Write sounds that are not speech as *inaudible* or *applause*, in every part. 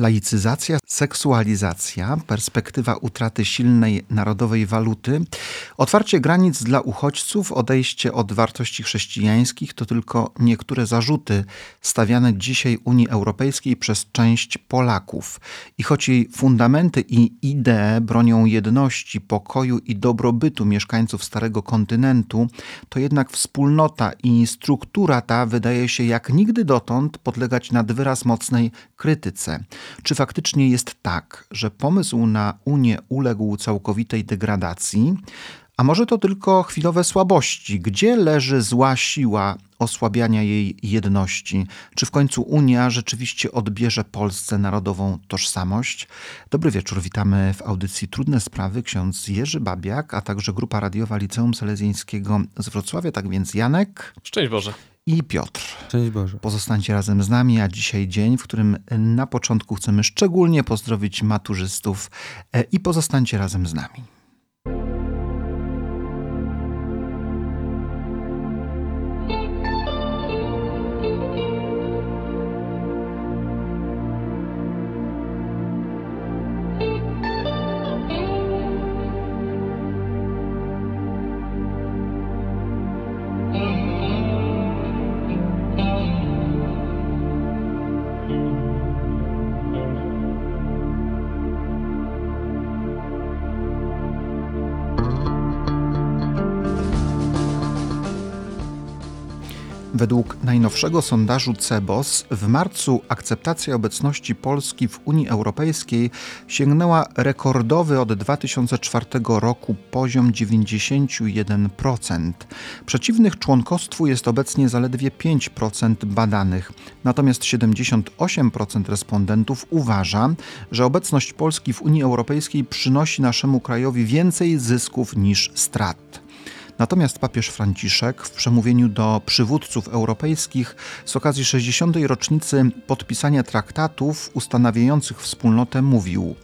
laicyzacja, seksualizacja, perspektywa utraty silnej narodowej waluty, otwarcie granic dla uchodźców, odejście od wartości chrześcijańskich to tylko niektóre zarzuty stawiane dzisiaj Unii Europejskiej przez część Polaków. I choć jej fundamenty i idee bronią jedności, pokoju i dobrobytu mieszkańców Starego Kontynentu, to jednak wspólnota i struktura ta wydaje się jak nigdy dotąd podlegać nad wyraz mocnej krytyce. Czy faktycznie jest tak, że pomysł na Unię uległ całkowitej degradacji? A może to tylko chwilowe słabości? Gdzie leży zła siła osłabiania jej jedności? Czy w końcu Unia rzeczywiście odbierze Polsce narodową tożsamość? Dobry wieczór, witamy w audycji Trudne Sprawy. Ksiądz Jerzy Babiak, a także grupa radiowa Liceum Selezjańskiego z Wrocławia. Tak więc Janek. Szczęść Boże i Piotr. Cześć Boże. Pozostańcie razem z nami, a dzisiaj dzień, w którym na początku chcemy szczególnie pozdrowić maturzystów e, i pozostańcie razem z nami. Najnowszego sondażu CEBOS w marcu akceptacja obecności Polski w Unii Europejskiej sięgnęła rekordowy od 2004 roku poziom 91%. Przeciwnych członkostwu jest obecnie zaledwie 5% badanych, natomiast 78% respondentów uważa, że obecność Polski w Unii Europejskiej przynosi naszemu krajowi więcej zysków niż strat. Natomiast papież Franciszek w przemówieniu do przywódców europejskich z okazji 60. rocznicy podpisania traktatów ustanawiających wspólnotę mówił: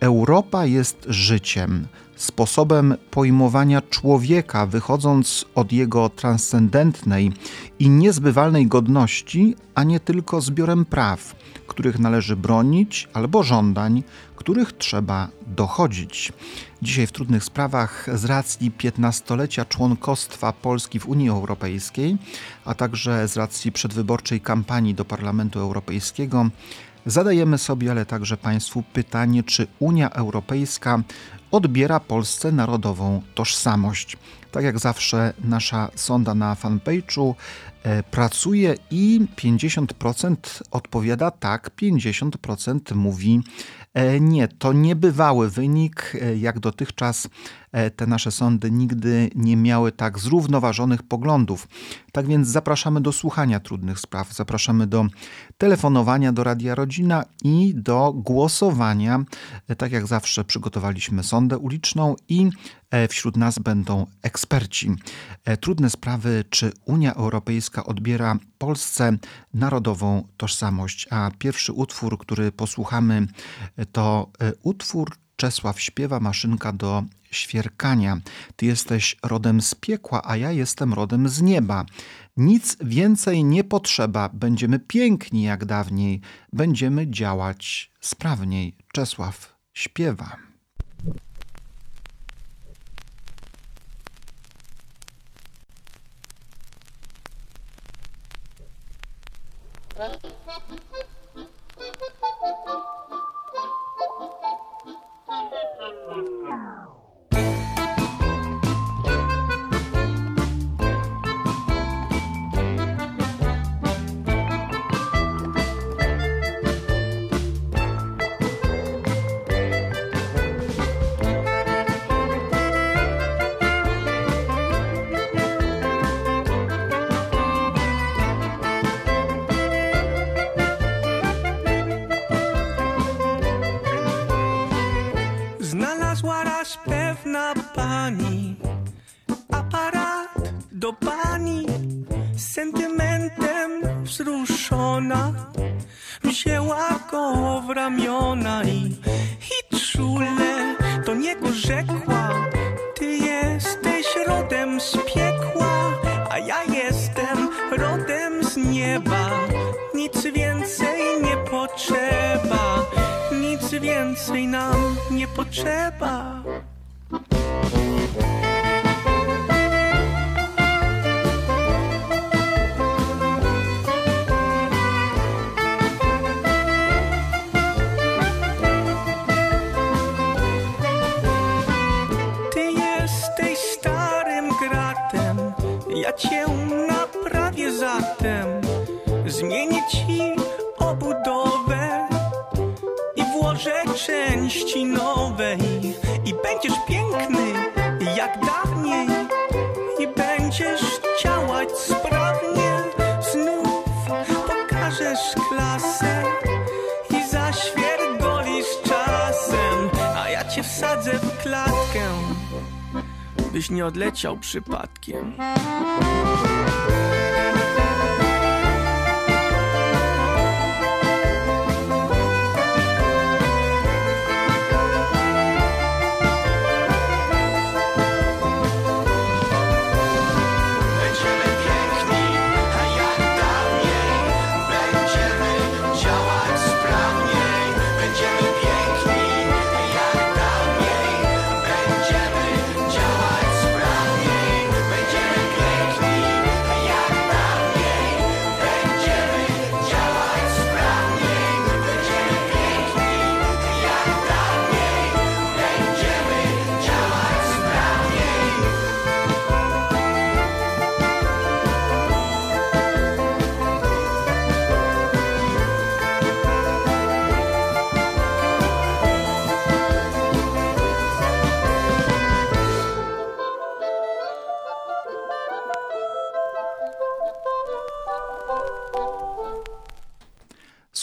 Europa jest życiem, sposobem pojmowania człowieka, wychodząc od jego transcendentnej i niezbywalnej godności, a nie tylko zbiorem praw, których należy bronić, albo żądań, których trzeba dochodzić. Dzisiaj w trudnych sprawach z racji 15-lecia członkostwa Polski w Unii Europejskiej, a także z racji przedwyborczej kampanii do Parlamentu Europejskiego, zadajemy sobie, ale także Państwu pytanie, czy Unia Europejska odbiera Polsce narodową tożsamość. Tak jak zawsze nasza sonda na fanpage'u e, pracuje i 50% odpowiada tak, 50% mówi nie. To niebywały wynik, e, jak dotychczas E, te nasze sądy nigdy nie miały tak zrównoważonych poglądów. Tak więc zapraszamy do słuchania trudnych spraw, zapraszamy do telefonowania do Radia Rodzina i do głosowania. E, tak jak zawsze przygotowaliśmy sondę uliczną i e, wśród nas będą eksperci. Trudne sprawy, czy Unia Europejska odbiera Polsce narodową tożsamość. A pierwszy utwór, który posłuchamy, to utwór Czesław śpiewa maszynka do świerkania. Ty jesteś rodem z piekła, a ja jestem rodem z nieba. Nic więcej nie potrzeba, będziemy piękni jak dawniej, będziemy działać sprawniej. Czesław śpiewa. Włożę części nowej. I będziesz piękny jak dawniej. I będziesz działać sprawnie. Znów pokażesz klasę i zaświergolisz czasem. A ja cię wsadzę w klatkę, byś nie odleciał przypadkiem.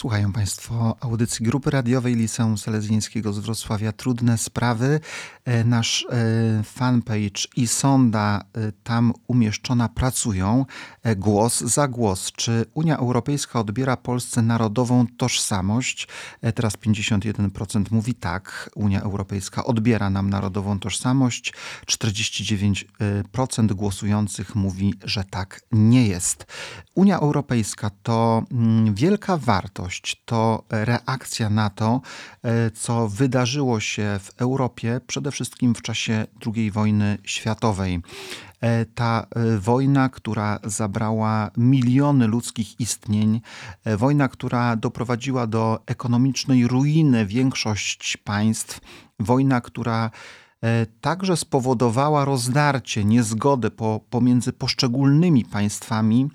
Słuchają Państwo audycji Grupy Radiowej Liceum Selezjańskiego z Wrocławia Trudne Sprawy. E, Nasz e, fanpage i sonda e, tam umieszczona pracują. Głos za głos. Czy Unia Europejska odbiera Polsce narodową tożsamość? Teraz 51% mówi tak. Unia Europejska odbiera nam narodową tożsamość. 49% głosujących mówi, że tak nie jest. Unia Europejska to mm, wielka wartość, to reakcja na to, e, co wydarzyło się w Europie, przede wszystkim w czasie II wojny światowej. E, Ta e, wojna, która zabrała miliony ludzkich istnień, wojna, która doprowadziła do ekonomicznej ruiny większość państw, wojna, która także spowodowała rozdarcie, niezgodę po, pomiędzy poszczególnymi państwami,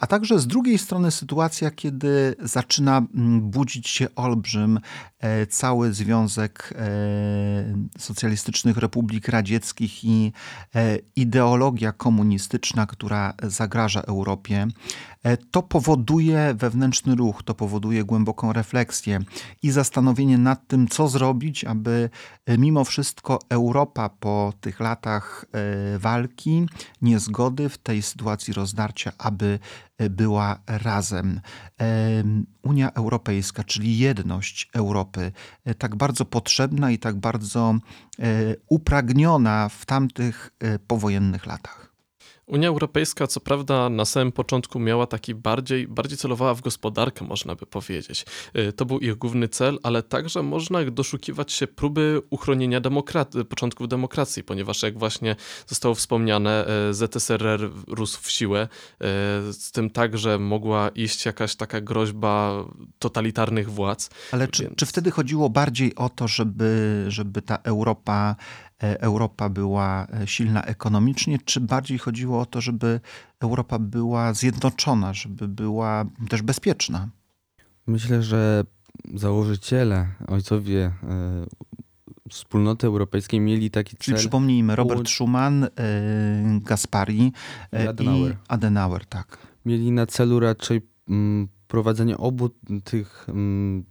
a także z drugiej strony sytuacja, kiedy zaczyna mm, budzić się olbrzym e, cały Związek e, Socjalistycznych Republik Radzieckich i e, ideologia komunistyczna, która zagraża Europie. E, To powoduje wewnętrzny ruch, to powoduje głęboką refleksję i zastanowienie nad tym, co zrobić, aby e, mimo wszystko Europa po tych latach e, walki, niezgody w tej sytuacji rozdarcia, aby e, była razem. Em, Unia Europejska, czyli jedność Europy, e, tak bardzo potrzebna i tak bardzo e, upragniona w tamtych e, powojennych latach. Unia Europejska, co prawda, na samym początku miała taki bardziej, bardziej celowała w gospodarkę, można by powiedzieć. Y, To był ich główny cel, ale także można doszukiwać się próby uchronienia demokraty, początków demokracji, ponieważ jak właśnie zostało wspomniane, y, ZSRR rósł w siłę, y, z tym także mogła iść jakaś taka groźba totalitarnych władz. Ale czy, Więc- czy wtedy chodziło bardziej o to, żeby, żeby ta Europa, Europa była e, silna ekonomicznie, czy bardziej chodziło o to, żeby Europa była zjednoczona, żeby była też bezpieczna? Myślę, że założyciele, ojcowie e, wspólnoty europejskiej mieli taki Czyli cel. przypomnijmy, Robert połącz- Schuman, e, Gaspari e, I Adenauer. i Adenauer, tak. Mieli na celu raczej mm, prowadzenie obu tych mm,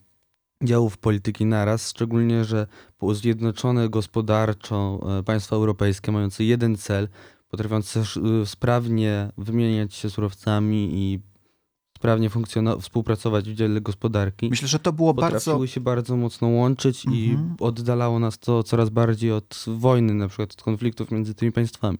działów polityki naraz, szczególnie, że zjednoczone gospodarczo e, państwa europejskie mające jeden cel, potrafiące y, sprawnie wymieniać się surowcami i sprawnie współpracować w dziele gospodarki. Myślę, że to było bardzo... się bardzo mocno łączyć i Mhm. oddalało nas to coraz bardziej od wojny, na przykład od konfliktów między tymi państwami.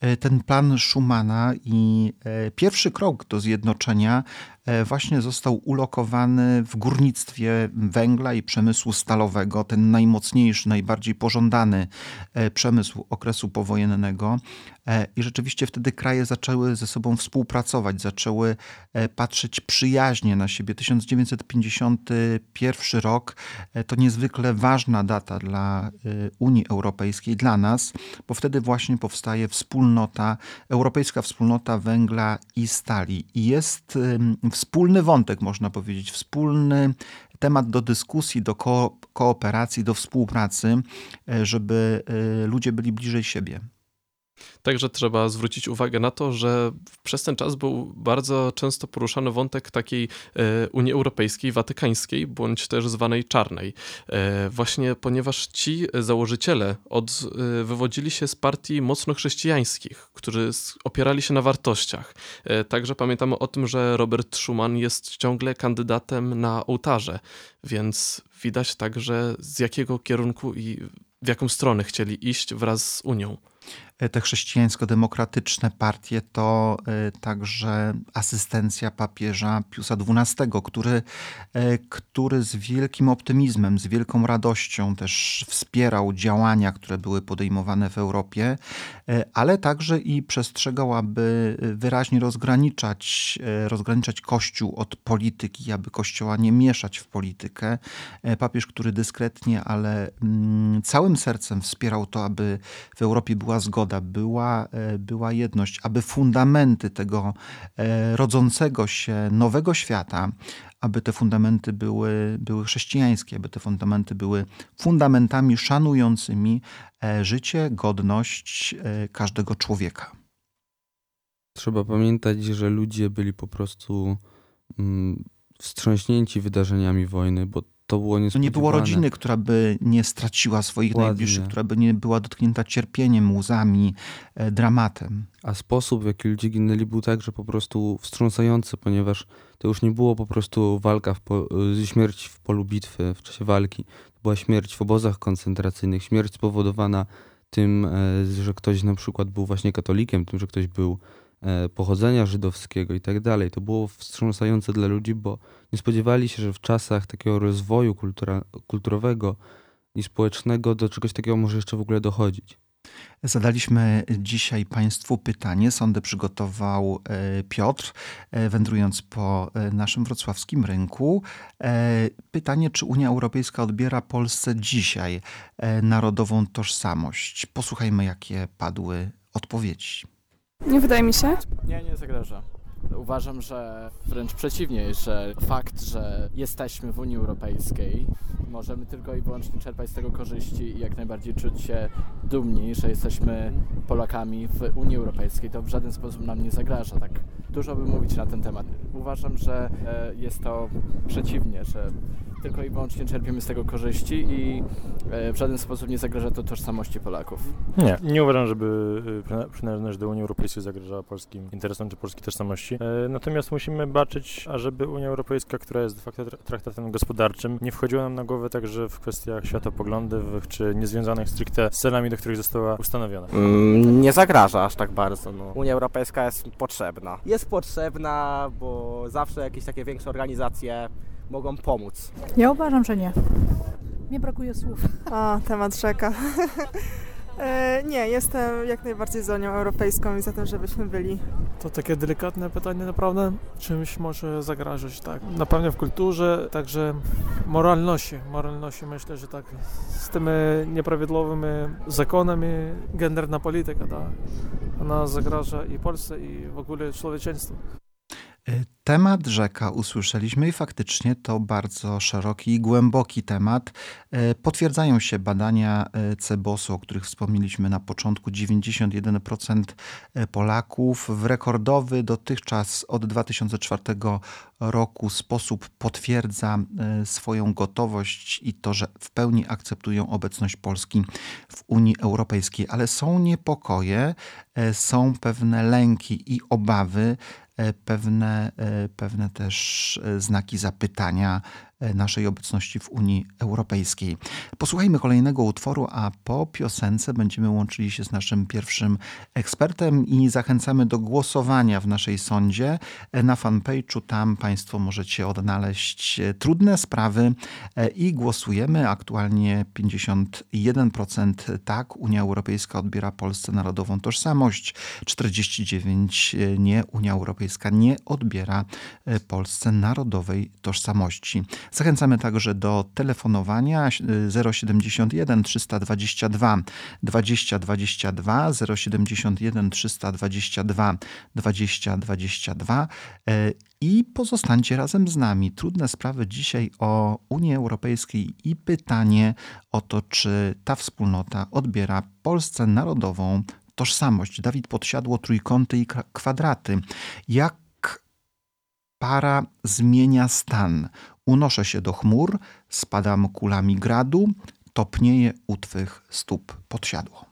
e, ten plan Schumana i e, pierwszy krok do zjednoczenia e, właśnie został ulokowany w górnictwie węgla i przemysłu stalowego, ten najmocniejszy, najbardziej pożądany e, przemysł okresu powojennego. E, I rzeczywiście wtedy kraje zaczęły ze sobą współpracować, zaczęły e, patrzeć przyjaźnie na siebie. 1951 rok e, to niezwykle ważna data dla Unii Europejskiej, dla nas, bo wtedy właśnie powstaje wspólnota, Europejska Wspólnota Węgla i Stali. I jest wspólny wątek, można powiedzieć, wspólny temat do dyskusji, do ko kooperacji, do współpracy, żeby ludzie byli bliżej siebie. Także trzeba zwrócić uwagę na to, że przez ten czas był bardzo często poruszany wątek takiej e, Unii Europejskiej, watykańskiej, bądź też zwanej czarnej. E, właśnie ponieważ ci założyciele od, e, wywodzili się z partii mocno chrześcijańskich, którzy opierali się na wartościach. Także pamiętamy o tym, że Robert Schuman jest ciągle kandydatem na ołtarze, więc widać także z jakiego kierunku i w jaką stronę chcieli iść wraz z Unią. E, te chrześcijańsko-demokratyczne partie to e, także asystencja papieża Piusa XII, który, e, który z wielkim optymizmem, z wielką radością też wspierał działania, które były podejmowane w Europie, ale także i przestrzegał, aby wyraźnie rozgraniczać, rozgraniczać Kościół od polityki, aby Kościoła nie mieszać w politykę. Papież, który dyskretnie, ale mm, całym sercem wspierał to, aby w Europie była zgoda, była, e, była jedność, aby fundamenty tego e, rodzącego się nowego świata, aby te fundamenty były, były chrześcijańskie, aby te fundamenty były fundamentami szanującymi e, życie, godność każdego człowieka. Trzeba pamiętać, że ludzie byli po prostu mm, wstrząśnięci wydarzeniami wojny, bo to było niespodziewane. Nie było rodziny, która by nie straciła swoich Ładnie. najbliższych, która by nie była dotknięta cierpieniem, łzami, e, dramatem. A sposób, w jaki ludzie ginęli, był także po prostu wstrząsający, ponieważ to już nie było po prostu walka, w po, e, śmierć w polu bitwy, w czasie walki. To była śmierć w obozach koncentracyjnych, śmierć spowodowana tym, e, że ktoś na przykład był właśnie katolikiem, tym, że ktoś był pochodzenia żydowskiego i tak dalej. To było wstrząsające dla ludzi, bo nie spodziewali się, że w czasach takiego rozwoju kultura, kulturowego i społecznego do czegoś takiego może jeszcze w ogóle dochodzić. Zadaliśmy dzisiaj Państwu pytanie. Sondę przygotował e, Piotr, e, wędrując po naszym wrocławskim rynku. Pytanie, czy Unia Europejska odbiera Polsce dzisiaj narodową tożsamość? Posłuchajmy, jakie padły odpowiedzi. Nie wydaje mi się. Nie, nie zagraża. Uważam, że wręcz przeciwnie, że fakt, że jesteśmy w Unii Europejskiej, możemy tylko i wyłącznie czerpać z tego korzyści i jak najbardziej czuć się dumni, że jesteśmy Polakami w Unii Europejskiej. To w żaden sposób nam nie zagraża. Tak dużo by mówić na ten temat. Uważam, że e, jest to przeciwnie, że tylko i wyłącznie czerpiemy z tego korzyści i e, w żaden sposób nie zagraża to tożsamości Polaków. Nie, nie uważam, żeby e, przynależność do Unii Europejskiej zagrażała polskim interesom czy polskiej tożsamości. E, natomiast musimy baczyć, ażeby Unia Europejska, która jest de facto traktatem gospodarczym, nie wchodziła nam na głowę także w kwestiach światopoglądowych czy niezwiązanych stricte z celami, do których została ustanowiona. Mm, nie zagraża aż tak bardzo. No. Unia Europejska jest potrzebna. Jest potrzebna, bo zawsze jakieś takie większe organizacje mogą pomóc. Ja uważam, że nie. Nie brakuje słów. A, temat rzeka. *laughs* e, nie, jestem jak najbardziej za Unią Europejską i za tym, żebyśmy byli. To takie delikatne pytanie naprawdę. Czymś może zagrażać, tak. Na pewno w kulturze, także moralności. Moralności myślę, że tak. Z tymi nieprawidłowymi zakonami genderna polityka, tak. Ona zagraża i Polsce, i w ogóle człowieczeństwu. Temat rzeka usłyszeliśmy i faktycznie to bardzo szeroki i głęboki temat. E, potwierdzają się badania e, Cebosu, o których wspomnieliśmy na początku. 91% e, Polaków w rekordowy dotychczas od 2004 roku sposób potwierdza swoją gotowość i to, że w pełni akceptują obecność Polski w Unii Europejskiej. Ale są niepokoje, są pewne lęki i obawy, pewne, pewne też znaki zapytania e, naszej obecności w Unii Europejskiej. Posłuchajmy kolejnego utworu, a po piosence będziemy łączyli się z naszym pierwszym ekspertem i zachęcamy do głosowania w naszej sądzie. E, Na fanpage'u tam Państwo możecie odnaleźć e, trudne sprawy e, i głosujemy. Aktualnie 51% tak, Unia Europejska odbiera Polsce narodową tożsamość, 49% nie, Unia Europejska nie odbiera e, Polsce narodowej tożsamości. Zachęcamy także do telefonowania e, 071 322 2022 071 322 2022 e, i pozostańcie razem z nami. Trudne sprawy dzisiaj o Unii Europejskiej i pytanie o to, czy ta wspólnota odbiera Polsce narodową tożsamość. Dawid Podsiadło, trójkąty i kwa- kwadraty. Jak para zmienia stan? Unoszę się do chmur, spadam kulami gradu, topnieje u twych stóp podsiadło.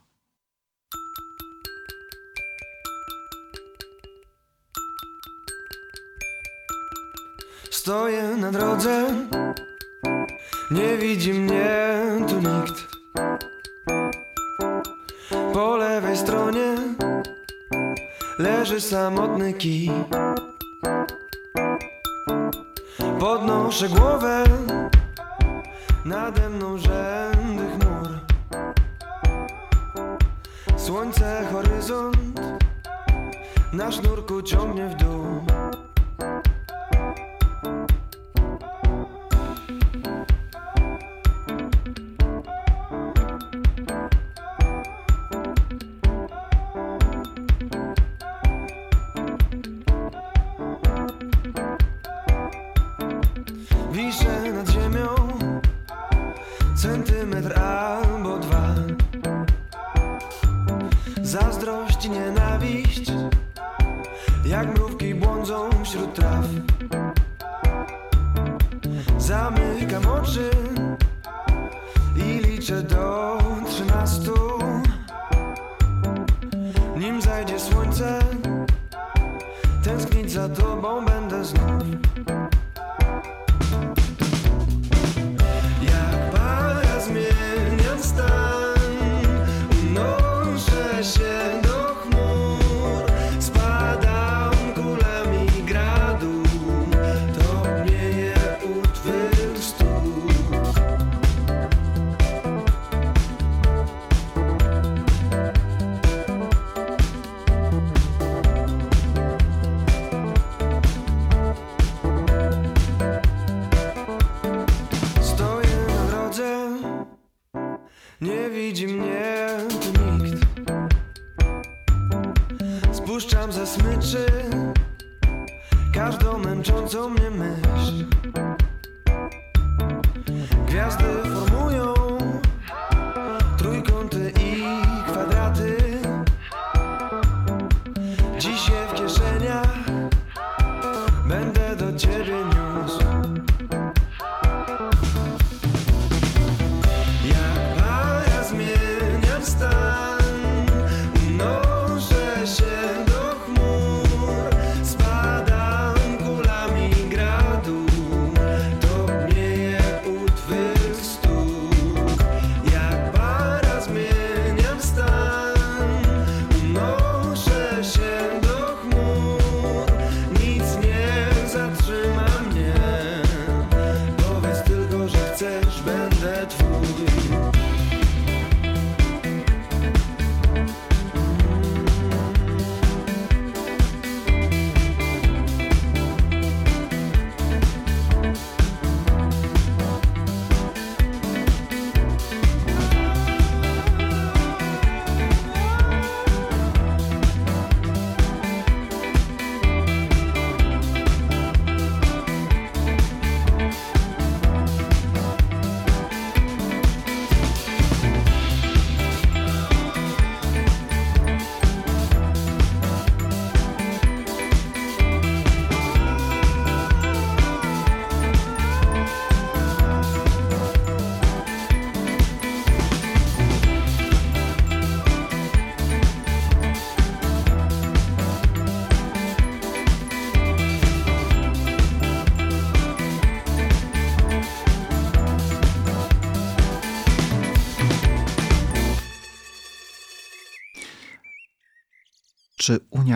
Stoję na drodze, nie widzi mnie tu nikt. Po lewej stronie leży samotny kij. Podnoszę głowę, nade mną rzędy chmur. Słońce, horyzont, na sznurku ciągnie w dół.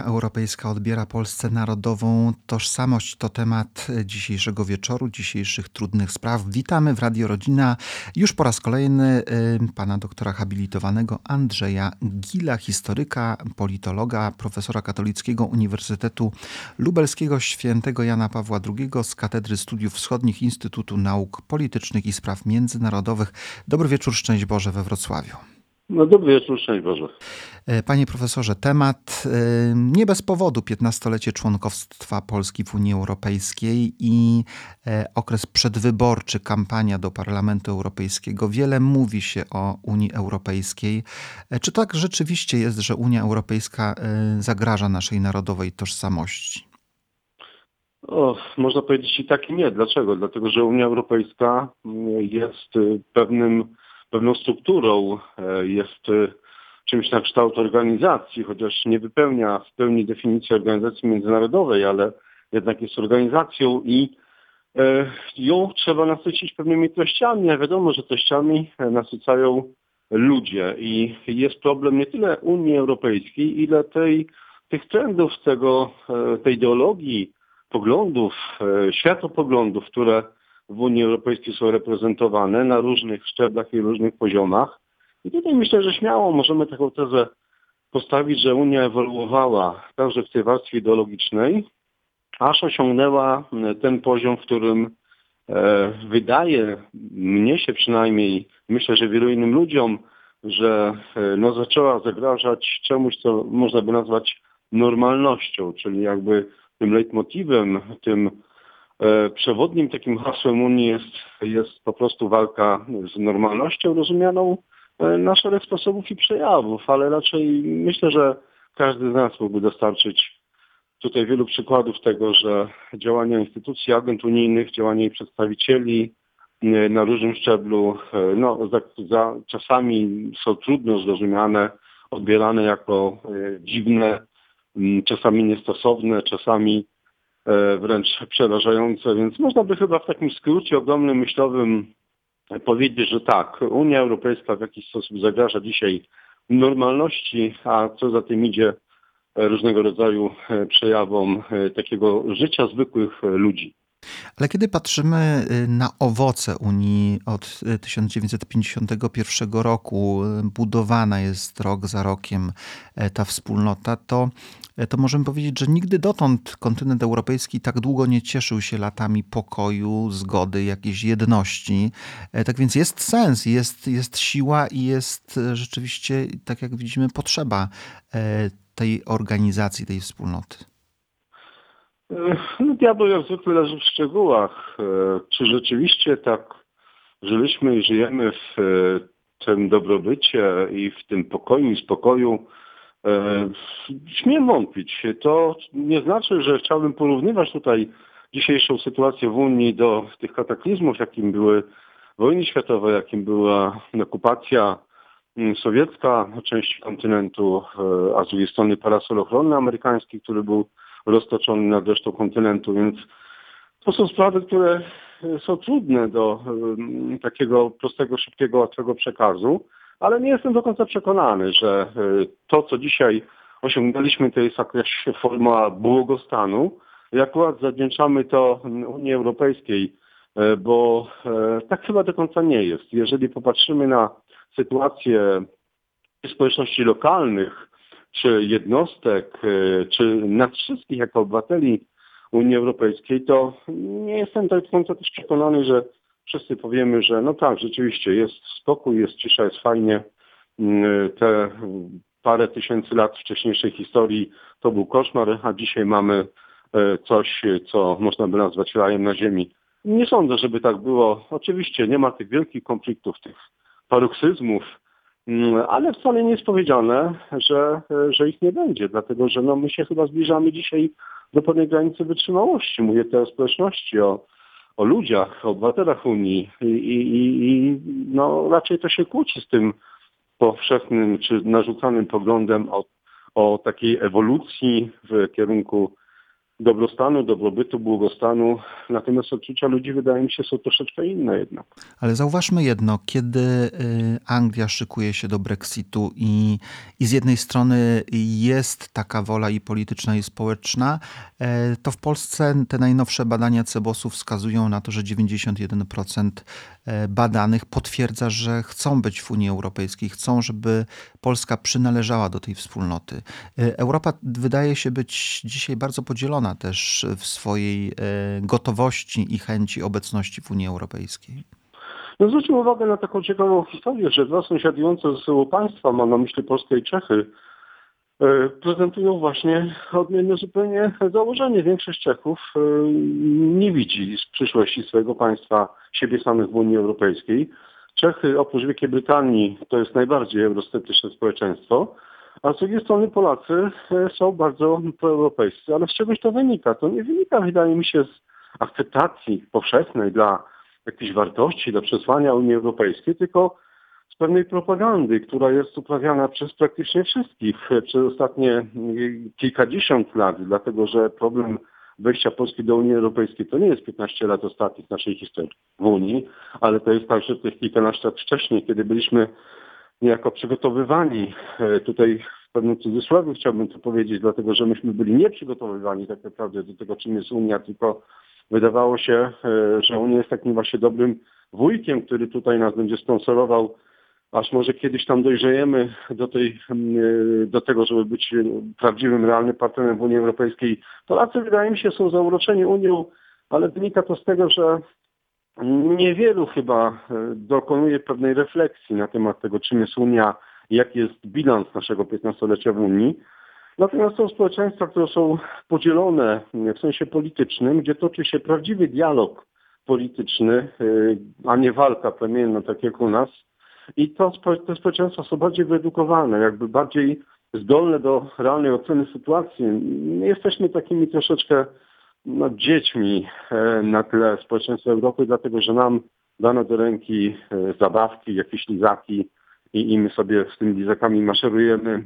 Europejska odbiera Polsce narodową tożsamość? To temat dzisiejszego wieczoru, dzisiejszych trudnych spraw. Witamy w Radio Rodzina już po raz kolejny pana doktora habilitowanego Andrzeja Gila, historyka, politologa, profesora Katolickiego Uniwersytetu Lubelskiego Świętego Jana Pawła II z Katedry Studiów Wschodnich Instytutu Nauk Politycznych i Spraw Międzynarodowych. Dobry wieczór, szczęść Boże we Wrocławiu. No dobry wieczór, szczęść Boże. E, Panie profesorze, temat e, nie bez powodu 15-lecie członkostwa Polski w Unii Europejskiej i e, okres przedwyborczy, kampania do Parlamentu Europejskiego. Wiele mówi się o Unii Europejskiej. Czy tak rzeczywiście jest, że Unia Europejska zagraża naszej narodowej tożsamości? O, można powiedzieć i tak i nie. Dlaczego? Dlatego, że Unia Europejska mm, jest y, pewnym, pewną strukturą, e, jest y, czymś na kształt organizacji, chociaż nie wypełnia w pełni definicji organizacji międzynarodowej, ale jednak jest organizacją i e, ją trzeba nasycić pewnymi treściami, a wiadomo, że treściami e, nasycają ludzie. I jest problem nie tyle Unii Europejskiej, ile tej, tych trendów, tego, e, tej ideologii, poglądów, e, światopoglądów, które w Unii Europejskiej są reprezentowane na różnych szczeblach i różnych poziomach. I tutaj myślę, że śmiało możemy taką tezę postawić, że Unia ewoluowała także w tej warstwie ideologicznej, aż osiągnęła ten poziom, w którym e, wydaje mnie się przynajmniej, myślę, że wielu innym ludziom, że e, no, zaczęła zagrażać czemuś, co można by nazwać normalnością, czyli jakby tym leitmotywem, tym przewodnim takim hasłem Unii jest, jest po prostu walka z normalnością rozumianą e, na szereg sposobów i przejawów, ale raczej myślę, że każdy z nas mógłby dostarczyć tutaj wielu przykładów tego, że działania instytucji, agent unijnych, działania jej przedstawicieli e, na różnym szczeblu, e, no, za, za, czasami są trudno zrozumiane, odbierane jako e, dziwne, czasami niestosowne, czasami e, wręcz przerażające, więc można by chyba w takim skrócie ogromnym myślowym powiedzieć, że tak, Unia Europejska w jakiś sposób zagraża dzisiaj normalności, a co za tym idzie e, różnego rodzaju e, przejawom e, takiego życia zwykłych e, ludzi. Ale kiedy patrzymy y, na owoce Unii od y, 1951 roku, y, budowana jest rok za rokiem ta wspólnota, to, to możemy powiedzieć, że nigdy dotąd kontynent europejski tak długo nie cieszył się latami pokoju, zgody, jakiejś jedności. Tak więc jest sens, jest, jest siła i jest rzeczywiście, tak jak widzimy, potrzeba tej organizacji, tej wspólnoty. No, diabeł jak zwykle leży w szczegółach. E, Czy rzeczywiście tak żyliśmy i żyjemy w e, tym dobrobycie i w tym pokoju i spokoju? E, Śmiem wątpić. To nie znaczy, że chciałbym porównywać tutaj dzisiejszą sytuację w Unii do tych kataklizmów, jakim były wojny światowe, jakim była okupacja mm, sowiecka części kontynentu, e, a z drugiej strony parasol ochronny amerykański, który był roztoczony nad resztą kontynentu, więc to są sprawy, które są trudne do em, takiego prostego, szybkiego, łatwego przekazu, ale nie jestem do końca przekonany, że e, to, co dzisiaj osiągnęliśmy, to jest jakaś *laughs* forma błogostanu i akurat zawdzięczamy to Unii Europejskiej, e, bo e, tak chyba do końca nie jest. Jeżeli popatrzymy na sytuację społeczności lokalnych, czy jednostek, e, czy nas wszystkich jako obywateli Unii Europejskiej, to nie jestem do końca też przekonany, że wszyscy powiemy, że no tak, rzeczywiście jest spokój, jest cisza, jest fajnie. Mm, Te parę tysięcy lat wcześniejszej historii to był koszmar, a dzisiaj mamy e, coś, co można by nazwać rajem na ziemi. Nie sądzę, żeby tak było. Oczywiście nie ma tych wielkich konfliktów, tych paroksyzmów, ale wcale nie jest powiedziane, że, że ich nie będzie, dlatego że no, my się chyba zbliżamy dzisiaj do pewnej granicy wytrzymałości. Mówię tutaj o społeczności, o, o ludziach, o obywatelach Unii i, i, i- i no, raczej to się kłóci z tym powszechnym czy narzucanym poglądem o, o takiej ewolucji w kierunku dobrostanu, dobrobytu, błogostanu. Natomiast odczucia ludzi wydaje mi się są troszeczkę inne jednak. Ale zauważmy jedno, kiedy y, Anglia szykuje się do Brexitu i, i z jednej strony jest taka wola i polityczna i społeczna, e, to w Polsce te najnowsze badania Cebosu wskazują na to, że 91% e, badanych potwierdza, że chcą być w Unii Europejskiej, chcą, żeby Polska przynależała do tej wspólnoty. Europa wydaje się być dzisiaj bardzo podzielona też w swojej gotowości i chęci obecności w Unii Europejskiej. No zwróćmy uwagę na taką ciekawą historię, że dwa sąsiadujące ze sobą państwa, mam na myśli Polskę i Czechy, e, prezentują właśnie odmienne zupełnie założenie. Większość Czechów e, nie widzi z przyszłości swojego państwa siebie samych w Unii Europejskiej. Czechy oprócz Wielkiej Brytanii to jest najbardziej eurosceptyczne społeczeństwo, a z drugiej strony Polacy e, są bardzo proeuropejscy. Ale z czegoś to wynika? To nie wynika, wydaje mi się, z akceptacji powszechnej dla jakichś wartości, dla przesłania Unii Europejskiej, tylko z pewnej propagandy, która jest uprawiana przez praktycznie wszystkich przez ostatnie kilkadziesiąt lat, dlatego że problem wejścia Polski do Unii Europejskiej to nie jest 15 lat ostatnich naszej historii w Unii, ale to jest także tych kilkanaście lat wcześniej, kiedy byliśmy niejako przygotowywani. E, tutaj w pewnym cudzysłowie chciałbym to powiedzieć, dlatego że myśmy byli nieprzygotowywani tak naprawdę do tego, czym jest Unia, tylko wydawało się, e, że Unia jest takim właśnie dobrym wujkiem, który tutaj nas będzie sponsorował, aż może kiedyś tam dojrzejemy do, tej, e, do tego, żeby być prawdziwym, realnym partnerem w Unii Europejskiej. Polacy wydaje mi się są zauroczeni Unią, ale wynika to z tego, że niewielu chyba e, dokonuje pewnej refleksji na temat tego, czym jest Unia, jaki jest bilans naszego 15-lecia w Unii. Natomiast są społeczeństwa, które są podzielone w sensie politycznym, gdzie toczy się prawdziwy dialog polityczny, y, a nie walka plemienna, tak jak u nas. I to, te społeczeństwa są bardziej wyedukowane, jakby bardziej zdolne do realnej oceny sytuacji. My jesteśmy takimi troszeczkę no, dziećmi e, na tle społeczeństwa Europy, dlatego że nam dano do ręki e, zabawki, jakieś lizaki i, i my sobie z tymi lizakami maszerujemy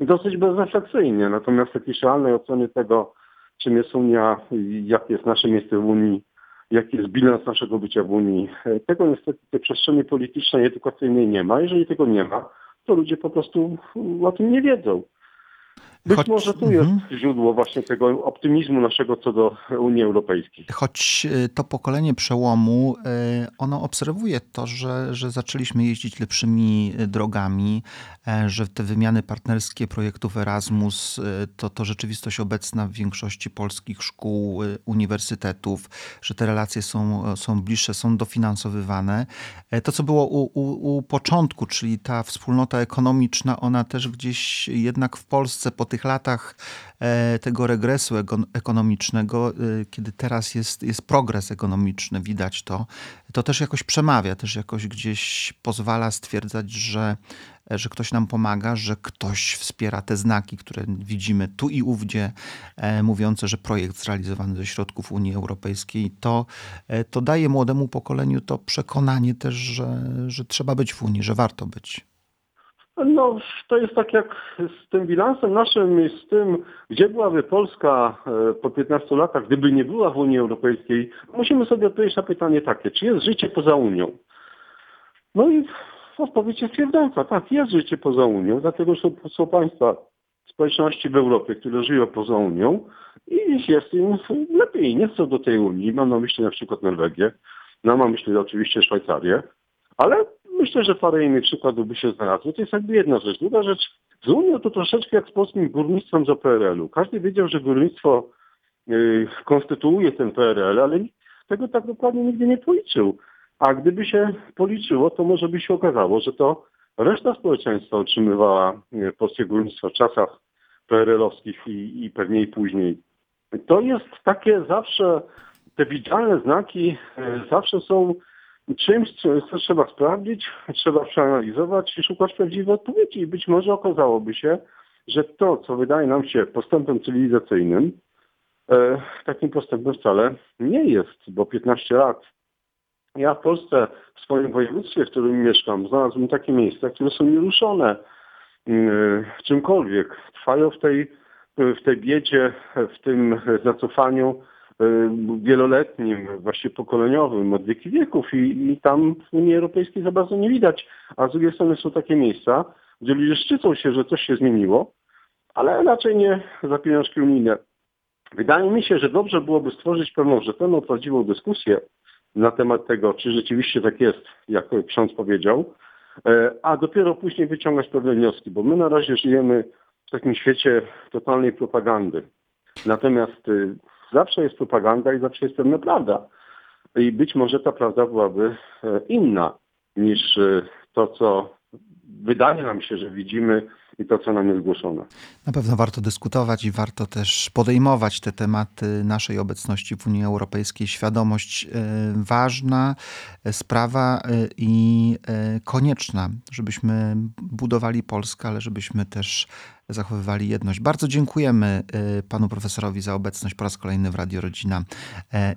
dosyć bezrefleksyjnie. Natomiast jakiejś realnej oceny tego, czym jest Unia, jakie jest nasze miejsce w Unii, jaki jest bilans naszego bycia w Unii, tego niestety tej przestrzeni politycznej, edukacyjnej nie ma. Jeżeli tego nie ma, to ludzie po prostu o tym nie wiedzą. Być Choć, może tu jest -hmm. źródło właśnie tego optymizmu naszego co do Unii Europejskiej. Choć e, to pokolenie przełomu, e, ono obserwuje to, że, że zaczęliśmy jeździć lepszymi e, drogami, że te wymiany partnerskie projektów Erasmus to, to rzeczywistość obecna w większości polskich szkół, uniwersytetów, że te relacje są, są bliższe, są dofinansowywane. To, co było u, u, u początku, czyli ta wspólnota ekonomiczna, ona też gdzieś jednak w Polsce pod tych latach e, tego regresu ekonomicznego, e, kiedy teraz jest, jest progres ekonomiczny, widać to, to też jakoś przemawia, też jakoś gdzieś pozwala stwierdzać, że, że ktoś nam pomaga, że ktoś wspiera te znaki, które widzimy tu i ówdzie, e, mówiące, że projekt zrealizowany ze środków Unii Europejskiej, to, to daje młodemu pokoleniu to przekonanie też, że, że trzeba być w Unii, że warto być. No, to jest tak jak z tym bilansem naszym i z tym, gdzie byłaby Polska e, po 15 latach, gdyby nie była w Unii Europejskiej. Musimy sobie odpowiedzieć na pytanie takie, czy jest życie poza Unią? No i odpowiedź jest twierdząca, tak, jest życie poza Unią, dlatego że są państwa, społeczności w Europie, które żyją poza Unią i jest im lepiej, nie chcą do tej Unii. Mam na myśli na przykład Norwegię, no, mam na myśli oczywiście Szwajcarię, ale Myślę, że parę innych przykładów by się znalazło. To jest jakby jedna rzecz. Druga rzecz, z Unią to troszeczkę jak z polskim górnictwem za PRL-u. Każdy wiedział, że górnictwo yy, konstytuuje ten PRL, ale tego tak dokładnie nigdy nie policzył. A gdyby się policzyło, to może by się okazało, że to reszta społeczeństwa otrzymywała yy, polskie górnictwo w czasach PRL-owskich i, i pewnie i później. To jest takie zawsze, te widzialne znaki yy, zawsze są czymś, co trzeba sprawdzić, trzeba przeanalizować i szukać prawdziwej odpowiedzi. I być może okazałoby się, że to, co wydaje nam się postępem cywilizacyjnym, e, takim postępem wcale nie jest, bo 15 lat. Ja w Polsce, w swoim województwie, w którym mieszkam, znalazłem takie miejsca, które są nieruszone e, czymkolwiek. Trwają w tej w tej biedzie, w tym zacofaniu wieloletnim, właśnie pokoleniowym od wieki wieków i, i tam w Unii Europejskiej za bardzo nie widać. A z drugiej strony są takie miejsca, gdzie ludzie szczycą się, że coś się zmieniło, ale raczej nie za pieniążki unijne. Wydaje mi się, że dobrze byłoby stworzyć pewną rzetelną, prawdziwą dyskusję na temat tego, czy rzeczywiście tak jest, jak ksiądz powiedział, e, a dopiero później wyciągać pewne wnioski, bo my na razie żyjemy w takim świecie totalnej propagandy. Natomiast y, zawsze jest propaganda i zawsze jest pewna prawda. I być może ta prawda byłaby e, inna niż y, to, co wydaje nam się, że widzimy i to, co nam jest głoszone. Na pewno warto dyskutować i warto też podejmować te tematy naszej obecności w Unii Europejskiej. Świadomość e, ważna e, sprawa e, i konieczna, żebyśmy budowali Polskę, ale żebyśmy też zachowywali jedność. Bardzo dziękujemy panu profesorowi za obecność po raz kolejny w Radio Rodzina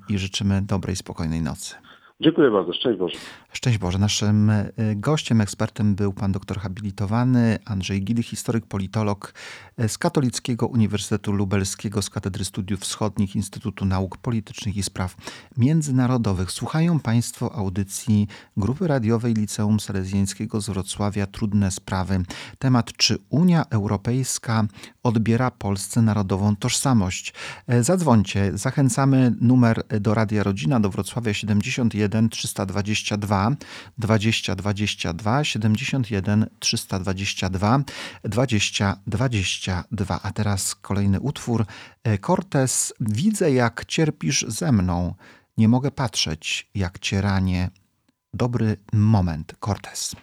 i życzymy dobrej, spokojnej nocy. Dziękuję bardzo. Szczęść Boże. Szczęść Boże. Naszym e, gościem, ekspertem był pan doktor habilitowany Andrzej Gidy, historyk, politolog e, z Katolickiego Uniwersytetu Lubelskiego z Katedry Studiów Wschodnich Instytutu Nauk Politycznych i Spraw Międzynarodowych. Słuchają państwo audycji Grupy Radiowej Liceum Salezjańskiego z Wrocławia Trudne Sprawy. Temat, czy Unia Europejska odbiera Polsce narodową tożsamość. E, zadzwońcie. Zachęcamy numer do Radia Rodzina do Wrocławia 71 322 20 22 71 322 20 22. A teraz kolejny utwór. E, Cortez, widzę jak cierpisz ze mną. Nie mogę patrzeć, jak cię ranię. Dobry moment, Cortez.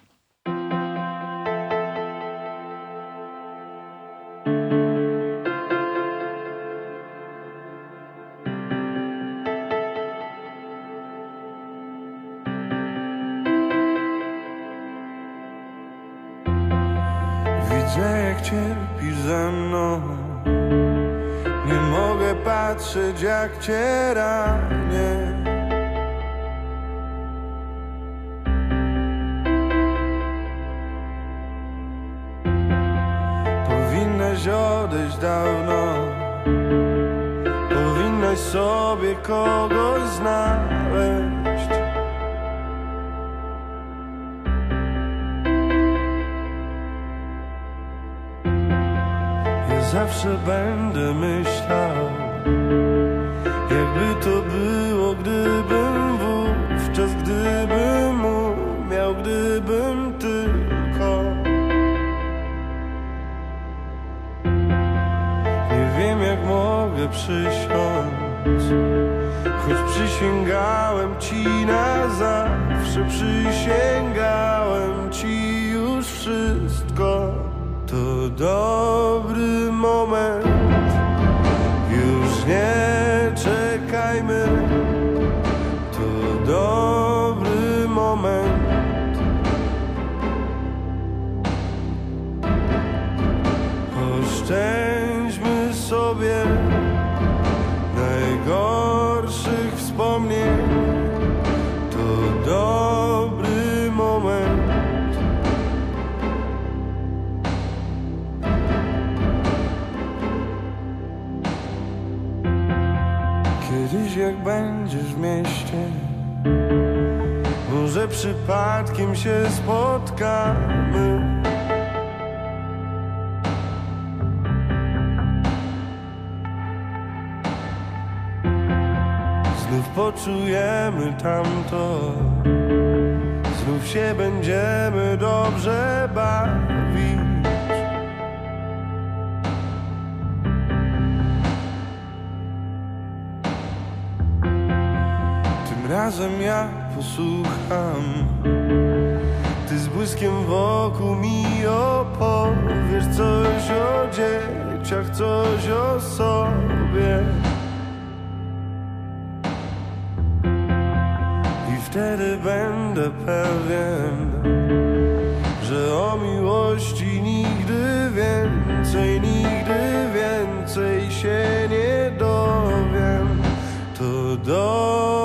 To dobry przypadkiem się spotkamy. Znów poczujemy tamto Znów się będziemy dobrze bawić Tym razem ja posłucham Ty z błyskiem wokół mi opowiesz Coś o dzieciach, coś o sobie I wtedy będę pewien, że o miłości nigdy więcej, nigdy więcej się nie dowiem. To dobry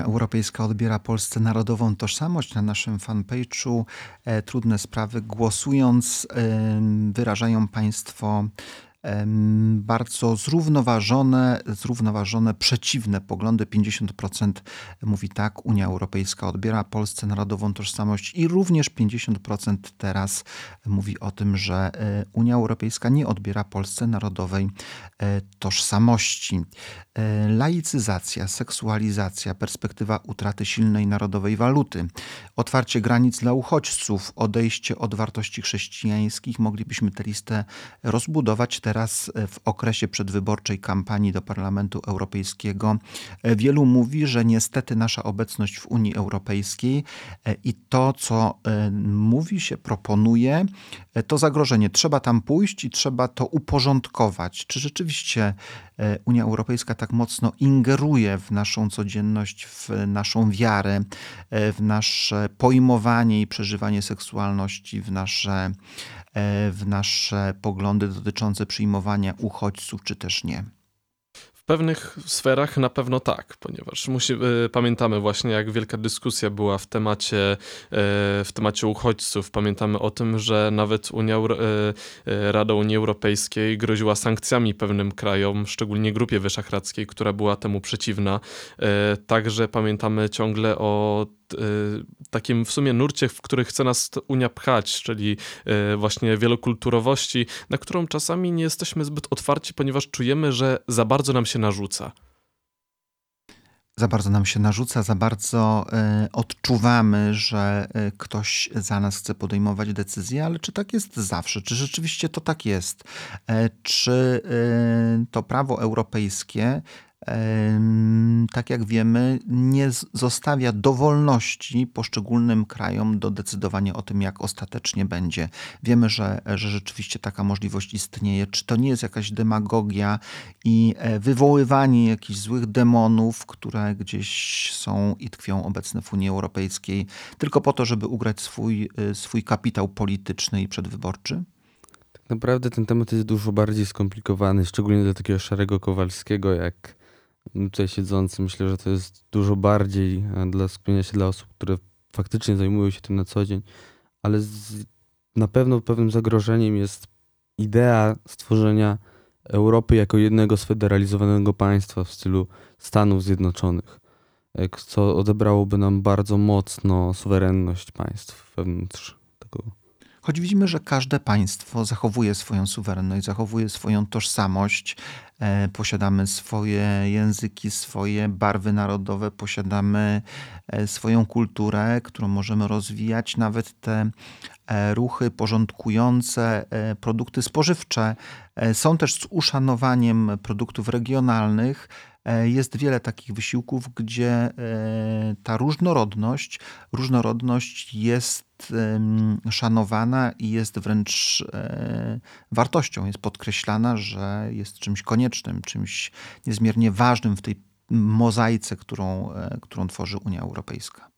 Unia Europejska odbiera Polsce narodową tożsamość? Na naszym fanpage'u e, Trudne Sprawy głosując e, wyrażają Państwo bardzo zrównoważone, zrównoważone, przeciwne poglądy. 50% mówi tak, Unia Europejska odbiera Polsce narodową tożsamość i również 50% teraz mówi o tym, że e, Unia Europejska nie odbiera Polsce narodowej e, tożsamości. E, Laicyzacja, seksualizacja, perspektywa utraty silnej narodowej waluty, otwarcie granic dla uchodźców, odejście od wartości chrześcijańskich. Moglibyśmy tę listę rozbudować teraz e, w okresie przedwyborczej kampanii do Parlamentu Europejskiego. E, Wielu mówi, że niestety nasza obecność w Unii Europejskiej e, i to, co mówi się, proponuje, to zagrożenie. Trzeba tam pójść i trzeba to uporządkować. Czy rzeczywiście Unia Europejska tak mocno ingeruje w naszą codzienność, w naszą wiarę, w nasze pojmowanie i przeżywanie seksualności, w nasze, w nasze poglądy dotyczące przyjmowania uchodźców, czy też nie? W pewnych sferach na pewno tak, ponieważ musi, y, pamiętamy właśnie, jak wielka dyskusja była w temacie, y, w temacie uchodźców. Pamiętamy o tym, że nawet Unia, Rada Unii Europejskiej groziła sankcjami pewnym krajom, szczególnie Grupie Wyszehradzkiej, która była temu przeciwna. Także pamiętamy ciągle o takim w sumie nurcie, w który chce nas Unia pchać, czyli y, właśnie wielokulturowości, na którą czasami nie jesteśmy zbyt otwarci, ponieważ czujemy, że za bardzo nam się narzuca. Za bardzo nam się narzuca, za bardzo e, odczuwamy, że ktoś za nas chce podejmować decyzje, ale czy tak jest zawsze? Czy rzeczywiście to tak jest? E, czy to prawo europejskie, tak jak wiemy, nie zostawia dowolności poszczególnym krajom do decydowania o tym, jak ostatecznie będzie? Wiemy, że, że rzeczywiście taka możliwość istnieje. Czy to nie jest jakaś demagogia i e, wywoływanie jakichś złych demonów, które gdzieś są i tkwią obecne w Unii Europejskiej, tylko po to, żeby ugrać swój, e, swój kapitał polityczny i przedwyborczy? Tak naprawdę ten temat jest dużo bardziej skomplikowany, szczególnie dla takiego szarego Kowalskiego jak tutaj siedzący. Myślę, że to jest dużo bardziej e, dla skupienia się dla osób, które faktycznie zajmują się tym na co dzień, ale z, na pewno pewnym zagrożeniem jest idea stworzenia Europy jako jednego sfederalizowanego państwa w stylu Stanów Zjednoczonych, e, co odebrałoby nam bardzo mocno suwerenność państw wewnątrz tego Choć widzimy, że każde państwo zachowuje swoją suwerenność, zachowuje swoją tożsamość, e, posiadamy swoje języki, swoje barwy narodowe, posiadamy e, swoją kulturę, którą możemy rozwijać, nawet te e, ruchy porządkujące produkty spożywcze są też z uszanowaniem produktów regionalnych. Jest wiele takich wysiłków, gdzie ta różnorodność, różnorodność jest szanowana i jest wręcz e, wartością, jest podkreślana, że jest czymś koniecznym, czymś niezmiernie ważnym w tej mozaice, którą, e, którą tworzy Unia Europejska.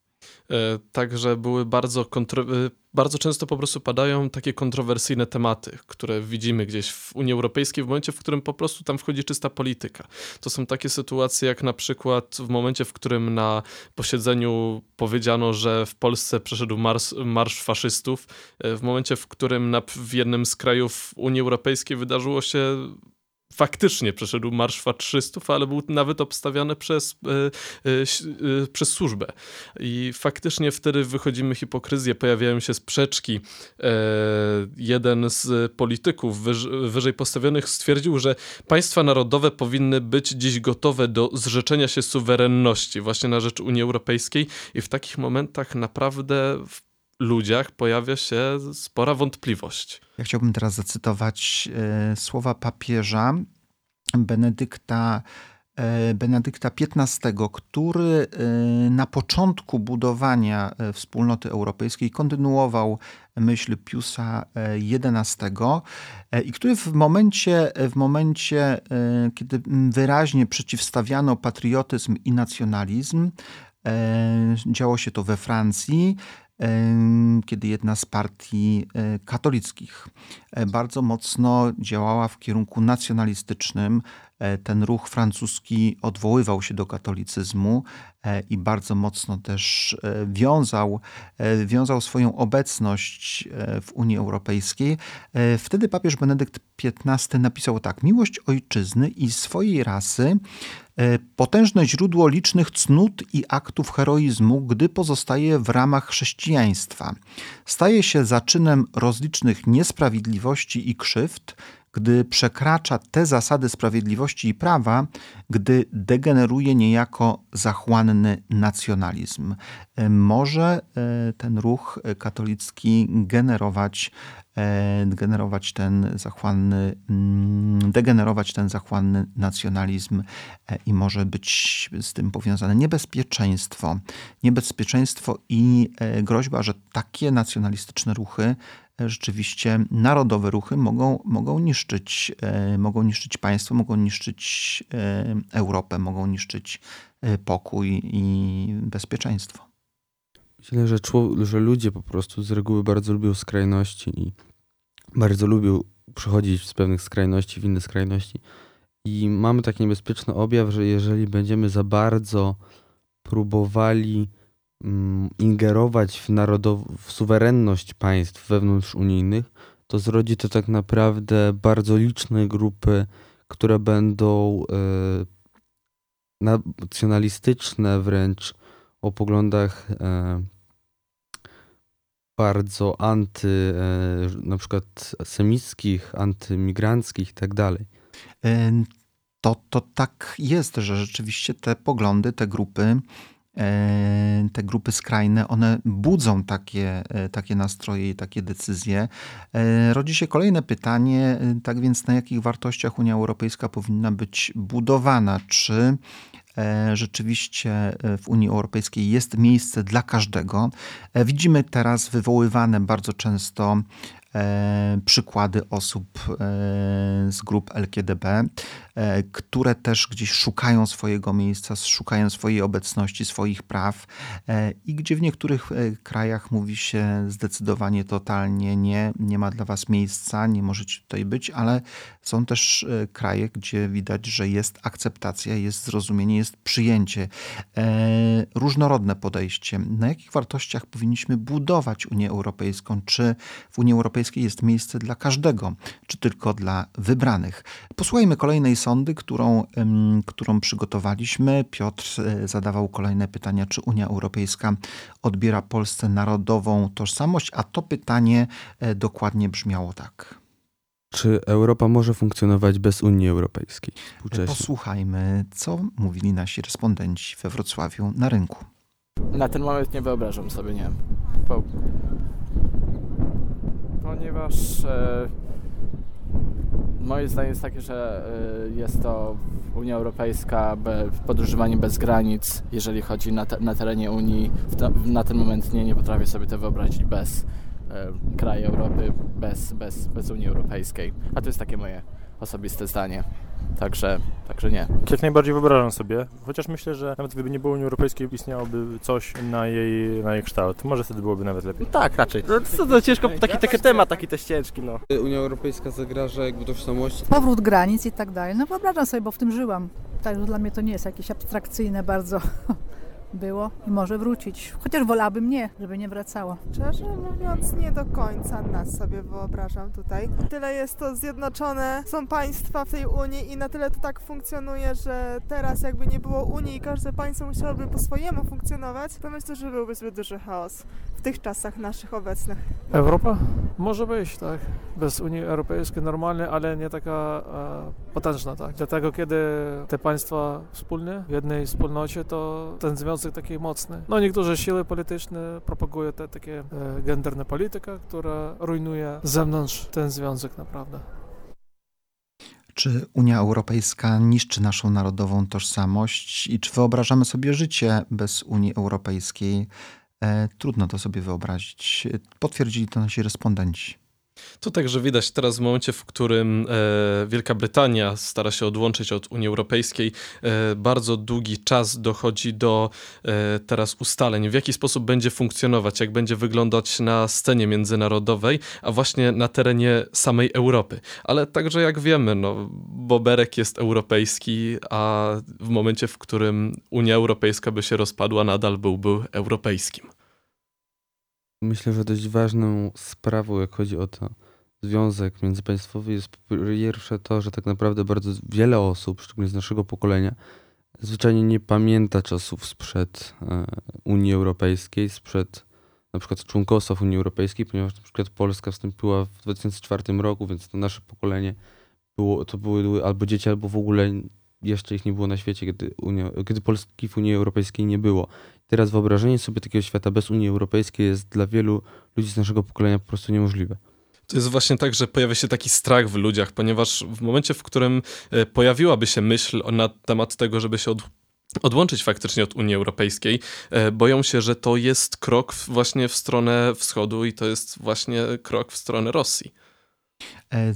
E, Także były bardzo, kontro- bardzo często po prostu padają takie kontrowersyjne tematy, które widzimy gdzieś w Unii Europejskiej w momencie, w którym po prostu tam wchodzi czysta polityka. To są takie sytuacje jak na przykład w momencie, w którym na posiedzeniu powiedziano, że w Polsce przeszedł marsz, marsz faszystów, e, w momencie, w którym na, w jednym z krajów Unii Europejskiej wydarzyło się faktycznie przeszedł marsz faszystów, ale był nawet obstawiany przez, e, e, e, przez służbę. I faktycznie wtedy wychodzimy hipokryzję, pojawiają się sprzeczki. Jeden z polityków wyż, wyżej postawionych stwierdził, że państwa narodowe powinny być dziś gotowe do zrzeczenia się suwerenności właśnie na rzecz Unii Europejskiej i w takich momentach naprawdę w ludziach pojawia się spora wątpliwość. Ja chciałbym teraz zacytować e, słowa papieża Benedykta, e, Benedykta XV, który e, na początku budowania wspólnoty europejskiej kontynuował myśl Piusa XI i który w momencie, w momencie, kiedy wyraźnie przeciwstawiano patriotyzm i nacjonalizm, działo się to we Francji, kiedy jedna z partii e, katolickich e, bardzo mocno działała w kierunku nacjonalistycznym, E, ten ruch francuski odwoływał się do katolicyzmu i bardzo mocno też wiązał, wiązał swoją obecność w Unii Europejskiej. Wtedy papież Benedykt XV napisał tak: Miłość ojczyzny i swojej rasy potężne źródło licznych cnót i aktów heroizmu, gdy pozostaje w ramach chrześcijaństwa. Staje się zaczynem rozlicznych niesprawiedliwości i krzywd, gdy przekracza te zasady sprawiedliwości i prawa, gdy degeneruje niejako zachłanny nacjonalizm. E, może e, ten ruch katolicki generować, e, generować ten zachłanny, mm, degenerować ten zachłanny nacjonalizm i może być z tym powiązane niebezpieczeństwo. Niebezpieczeństwo i groźba, że takie nacjonalistyczne ruchy rzeczywiście narodowe ruchy mogą, mogą, niszczyć, e, mogą niszczyć państwo, mogą niszczyć e, Europę, mogą niszczyć e, pokój i bezpieczeństwo. Myślę, że, że ludzie po prostu z reguły bardzo lubią skrajności i bardzo lubią przechodzić z pewnych skrajności w inne skrajności. I mamy taki niebezpieczny objaw, że jeżeli będziemy za bardzo próbowali ingerować w, narodow- w suwerenność państw wewnątrzunijnych, to zrodzi to tak naprawdę bardzo liczne grupy, które będą e, nacjonalistyczne wręcz o poglądach e, bardzo anty, e, na przykład semickich, antymigranckich i tak. To, to tak jest, że rzeczywiście te poglądy, te grupy te grupy skrajne, one budzą takie, e, takie nastroje i takie decyzje. E, rodzi się kolejne pytanie, tak więc na jakich wartościach Unia Europejska powinna być budowana? Czy rzeczywiście w Unii Europejskiej jest miejsce dla każdego? Widzimy teraz wywoływane bardzo często E, przykłady osób e, z grup LKDB, e, które też gdzieś szukają swojego miejsca, szukają swojej obecności, swoich praw i gdzie w niektórych krajach mówi się zdecydowanie totalnie nie, nie ma dla was miejsca, nie możecie tutaj być, ale są też kraje, gdzie widać, że jest akceptacja, jest zrozumienie, jest przyjęcie. Różnorodne podejście. Na jakich wartościach powinniśmy budować Unię Europejską? Czy w Unii Europejskiej Europejskiej jest miejsce dla każdego, czy tylko dla wybranych. Posłuchajmy kolejnej sądy, którą, którą przygotowaliśmy. Piotr e, zadawał kolejne pytania, czy Unia Europejska odbiera Polsce narodową tożsamość, a to pytanie e, dokładnie brzmiało tak. Czy Europa może funkcjonować bez Unii Europejskiej? Posłuchajmy, co mówili nasi respondenci we Wrocławiu na rynku. Na ten moment nie wyobrażam sobie, nie. Po ponieważ e, moje zdanie jest takie, że e, jest to Unia Europejska, podróżowanie bez granic, jeżeli chodzi na, te, na terenie Unii. na ten moment nie, nie potrafię sobie to wyobrazić bez e, kraju Europy, bez, bez, bez Unii Europejskiej. A to jest takie moje osobiste zdanie. Także, także nie. Jak najbardziej wyobrażam sobie, chociaż myślę, że nawet gdyby nie było Unii Europejskiej, istniałoby coś na jej, na jej kształt. Może wtedy byłoby nawet lepiej. No tak, raczej. No to, to ciężko, taki, taki temat, taki też ciężki, no. Unia Europejska zagraża jakby tożsamości. Powrót granic i tak dalej. No wyobrażam sobie, bo w tym żyłam. Także dla mnie to nie jest jakieś abstrakcyjne bardzo było i może wrócić. Chociaż wolałabym nie, żeby nie wracało. Szczerze mówiąc, nie do końca nas sobie wyobrażam tutaj. Tyle jest to zjednoczone, są państwa w tej Unii i na tyle to tak funkcjonuje, że teraz jakby nie było Unii i każde państwo musiałoby po swojemu funkcjonować, to myślę, że byłby zbyt duży chaos w tych czasach naszych obecnych. Europa? Może być, tak. Bez Unii Europejskiej normalnie, ale nie taka e, potężna, tak. Dlatego kiedy te państwa wspólne w jednej wspólnocie, to ten związek związek taki mocny. No niektóre siły polityczne propagują te takie e, genderne polityka, która rujnuje z zewnątrz ten związek naprawdę. Czy Unia Europejska niszczy naszą narodową tożsamość i czy wyobrażamy sobie życie bez Unii Europejskiej? E, trudno to sobie wyobrazić. Potwierdzili to nasi respondenci. To także widać teraz w momencie, w którym e, Wielka Brytania stara się odłączyć od Unii Europejskiej, e, bardzo długi czas dochodzi do e, teraz ustaleń, w jaki sposób będzie funkcjonować, jak będzie wyglądać na scenie międzynarodowej, a właśnie na terenie samej Europy. Ale także jak wiemy, no, Boberek jest europejski, a w momencie, w którym Unia Europejska by się rozpadła, nadal byłby europejskim. Myślę, że dość ważną sprawą, jak chodzi o to związek międzypaństwowy, jest po pierwsze to, że tak naprawdę bardzo wiele osób, szczególnie z naszego pokolenia, zwyczajnie nie pamięta czasów sprzed e, Unii Europejskiej, sprzed na przykład członkostwa w Unii Europejskiej, ponieważ na przykład Polska wstąpiła w 2004 roku, więc to nasze pokolenie było, to były albo dzieci, albo w ogóle jeszcze ich nie było na świecie, kiedy, Unia, kiedy Polski w Unii Europejskiej nie było. Teraz wyobrażenie sobie takiego świata bez Unii Europejskiej jest dla wielu ludzi z naszego pokolenia po prostu niemożliwe. To jest właśnie tak, że pojawia się taki strach w ludziach, ponieważ w momencie, w którym e, pojawiłaby się myśl na temat tego, żeby się od, odłączyć faktycznie od Unii Europejskiej, e, boją się, że to jest krok właśnie w stronę wschodu i to jest właśnie krok w stronę Rosji. E,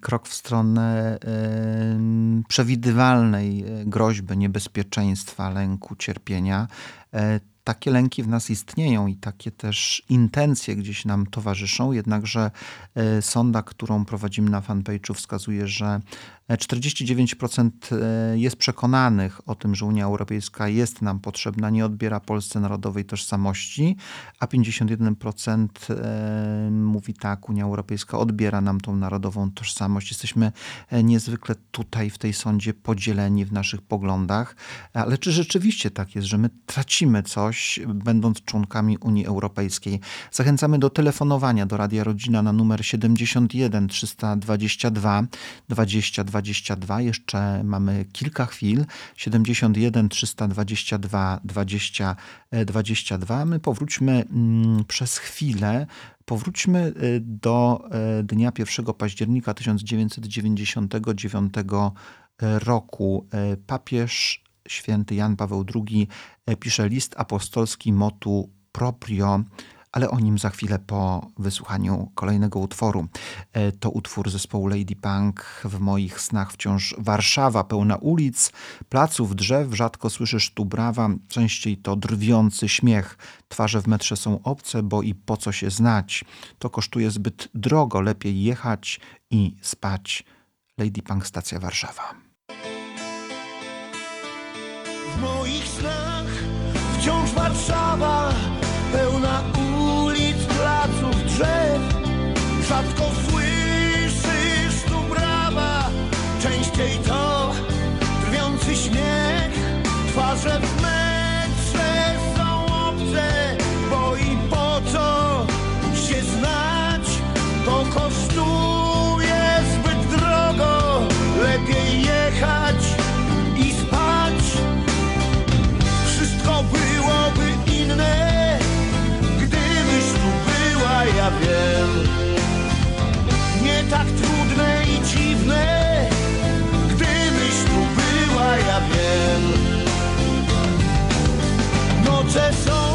krok w stronę przewidywalnej groźby, niebezpieczeństwa, lęku, cierpienia. Takie lęki w nas istnieją i takie też intencje gdzieś nam towarzyszą, jednakże e, sonda, którą prowadzimy na fanpage'u wskazuje, że 49% e, jest przekonanych o tym, że Unia Europejska jest nam potrzebna, nie odbiera Polsce narodowej tożsamości, a 51% e, mówi tak, Unia Europejska odbiera nam tą narodową tożsamość. Jesteśmy niezwykle tutaj w tej sądzie podzieleni w naszych poglądach, ale czy rzeczywiście tak jest, że my tracimy coś, będąc członkami Unii Europejskiej. Zachęcamy do telefonowania do Radia Rodzina na numer 71 322 20 22. Jeszcze mamy kilka chwil. 71 322 20 22. My powróćmy mm, przez chwilę Powróćmy y, do y, dnia 1 października 1999 roku. Y, papież święty Jan Paweł II e, pisze list apostolski motu proprio, ale o nim za chwilę po wysłuchaniu kolejnego utworu. E, to utwór zespołu Lady Punk w moich snach wciąż Warszawa, pełna ulic, placów, drzew, rzadko słyszysz tu brawa, częściej to drwiący śmiech. Twarze w metrze są obce, bo i po co się znać. To kosztuje zbyt drogo, lepiej jechać i spać. Lady Punk, stacja Warszawa. W moich snach wciąż Warszawa drzew Rzadko słyszysz tu brawa. Częściej to drwiący śmiech Twarze w corazón.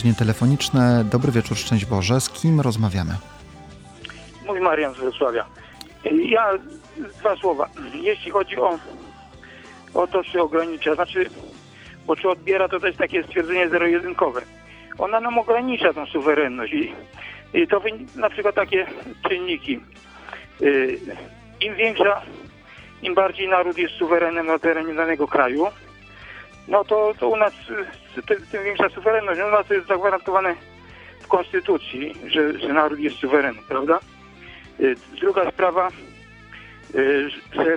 Połączenie telefoniczne. Dobry wieczór, szczęść Boże. Z kim rozmawiamy? Mówi Marian z Wrocławia. Ja dwa słowa. Jeśli chodzi o, o to, czy ogranicza, znaczy, bo czy odbiera, to jest takie stwierdzenie zero-jedynkowe. Ona nam ogranicza tą suwerenność i, i to na przykład takie czynniki. Y, Im większa, im bardziej naród jest suwerenem na terenie danego kraju, no to, to u nas y, tym, większa suwerenność. U nas to jest zagwarantowane w konstytucji, że, że naród jest suwerenem, prawda? Y, Druga sprawa, y, że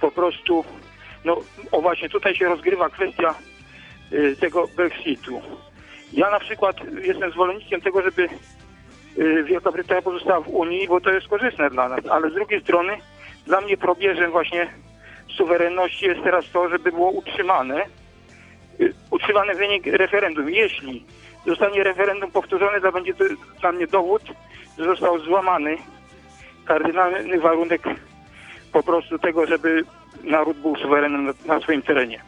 po prostu, no o właśnie tutaj się rozgrywa kwestia tego Brexitu. Ja na przykład jestem zwolennikiem tego, żeby Wielka Brytania pozostała w Unii, bo to jest korzystne dla nas, ale z drugiej strony dla mnie probierzem właśnie suwerenności jest teraz to, żeby było utrzymane, y, utrzymany wynik referendum. Jeśli zostanie referendum powtórzone, to będzie to dla mnie dowód, że został złamany kardynalny warunek po prostu tego, żeby naród był suwerenem na, na swoim terenie.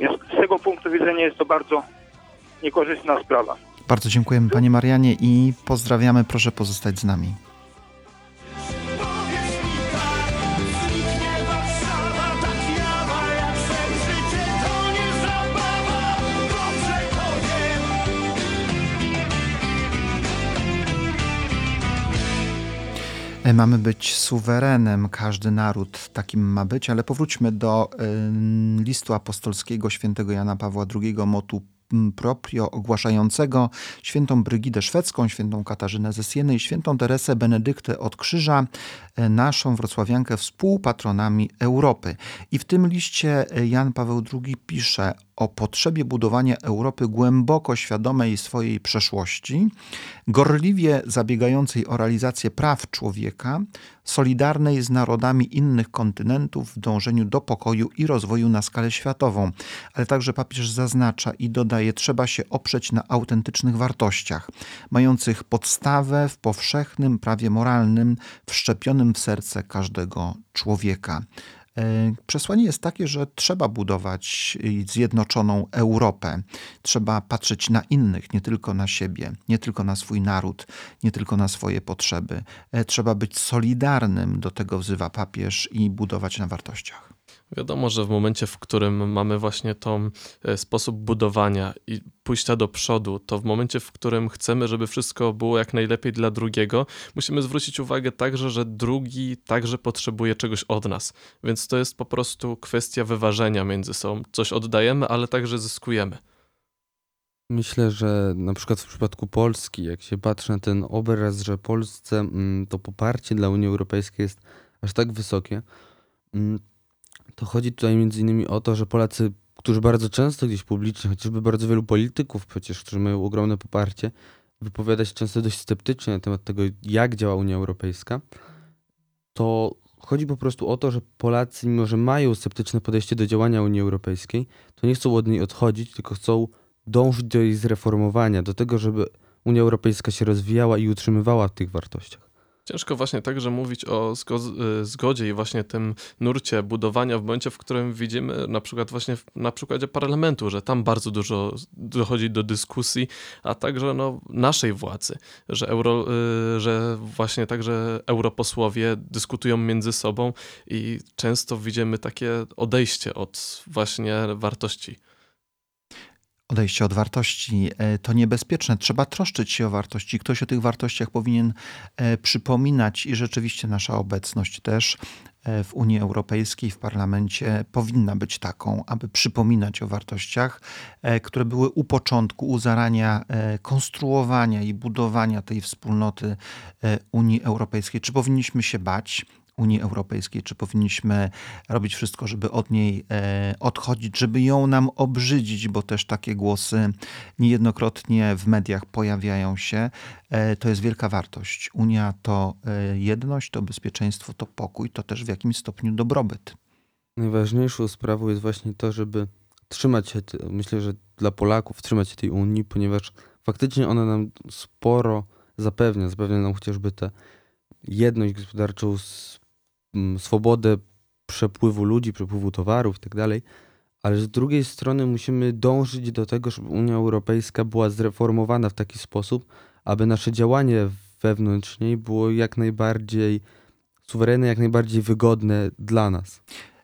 Więc z tego punktu widzenia jest to bardzo niekorzystna sprawa. Bardzo dziękujemy Panie Marianie i pozdrawiamy. Proszę pozostać z nami. Mamy być suwerenem, każdy naród takim ma być, ale powróćmy do y, listu apostolskiego świętego Jana Pawła II, motu proprio ogłaszającego świętą Brygidę Szwedzką, świętą Katarzynę ze Sieny i świętą Teresę Benedyktę od Krzyża, e, naszą wrocławiankę współpatronami Europy. I w tym liście e, Jan Paweł II pisze o potrzebie budowania Europy głęboko świadomej swojej przeszłości, gorliwie zabiegającej o realizację praw człowieka, solidarnej z narodami innych kontynentów w dążeniu do pokoju i rozwoju na skalę światową. Ale także papież zaznacza i dodaje, trzeba się oprzeć na autentycznych wartościach, mających podstawę w powszechnym prawie moralnym, wszczepionym w serce każdego człowieka. E, Przesłanie jest takie, że trzeba budować zjednoczoną Europę. Trzeba patrzeć na innych, nie tylko na siebie, nie tylko na swój naród, nie tylko na swoje potrzeby. E, Trzeba być solidarnym, do tego wzywa papież, i budować na wartościach. Wiadomo, że w momencie, w którym mamy właśnie tą e, sposób budowania i pójścia do przodu, to w momencie, w którym chcemy, żeby wszystko było jak najlepiej dla drugiego, musimy zwrócić uwagę także, że drugi także potrzebuje czegoś od nas. Więc to jest po prostu kwestia wyważenia między sobą. Coś oddajemy, ale także zyskujemy. Myślę, że na przykład w przypadku Polski, jak się patrzy na ten obraz, że Polsce mm, to poparcie dla Unii Europejskiej jest aż tak wysokie, mm, to chodzi tutaj między innymi o to, że Polacy, którzy bardzo często gdzieś publicznie, chociażby bardzo wielu polityków przecież, którzy mają ogromne poparcie, wypowiada się często dość sceptycznie na temat tego, jak działa Unia Europejska, to chodzi po prostu o to, że Polacy, mimo że mają sceptyczne podejście do działania Unii Europejskiej, to nie chcą od niej odchodzić, tylko chcą dążyć do jej zreformowania, do tego, żeby Unia Europejska się rozwijała i utrzymywała w tych wartościach. Ciężko właśnie także mówić o y, zgodzie i właśnie tym nurcie budowania w momencie, w którym widzimy na przykład właśnie na przykładzie parlamentu, że tam bardzo dużo dochodzi do dyskusji, a także no, naszej władzy, że, euro, y, że właśnie także europosłowie dyskutują między sobą i często widzimy takie odejście od właśnie wartości. Odejście od wartości e, to niebezpieczne. Trzeba troszczyć się o wartości. Ktoś o tych wartościach powinien e, przypominać i rzeczywiście nasza obecność też e, w Unii Europejskiej, w parlamencie powinna być taką, aby przypominać o wartościach, które były u początku, u zarania konstruowania i budowania tej wspólnoty Unii Europejskiej. Czy powinniśmy się bać? Unii Europejskiej, czy powinniśmy robić wszystko, żeby od niej e, odchodzić, żeby ją nam obrzydzić, bo też takie głosy niejednokrotnie w mediach pojawiają się. E, to jest wielka wartość. Unia to e, jedność, to bezpieczeństwo, to pokój, to też w jakimś stopniu dobrobyt. Najważniejszą sprawą jest właśnie to, żeby trzymać się, myślę, że dla Polaków trzymać się tej Unii, ponieważ faktycznie ona nam sporo zapewnia. Zapewnia nam chociażby tę jedność gospodarczą, swobodę przepływu ludzi, przepływu towarów i tak ale z drugiej strony musimy dążyć do tego, żeby Unia Europejska była zreformowana w taki sposób, aby nasze działanie wewnątrz niej było jak najbardziej suwerenne, jak najbardziej wygodne dla nas.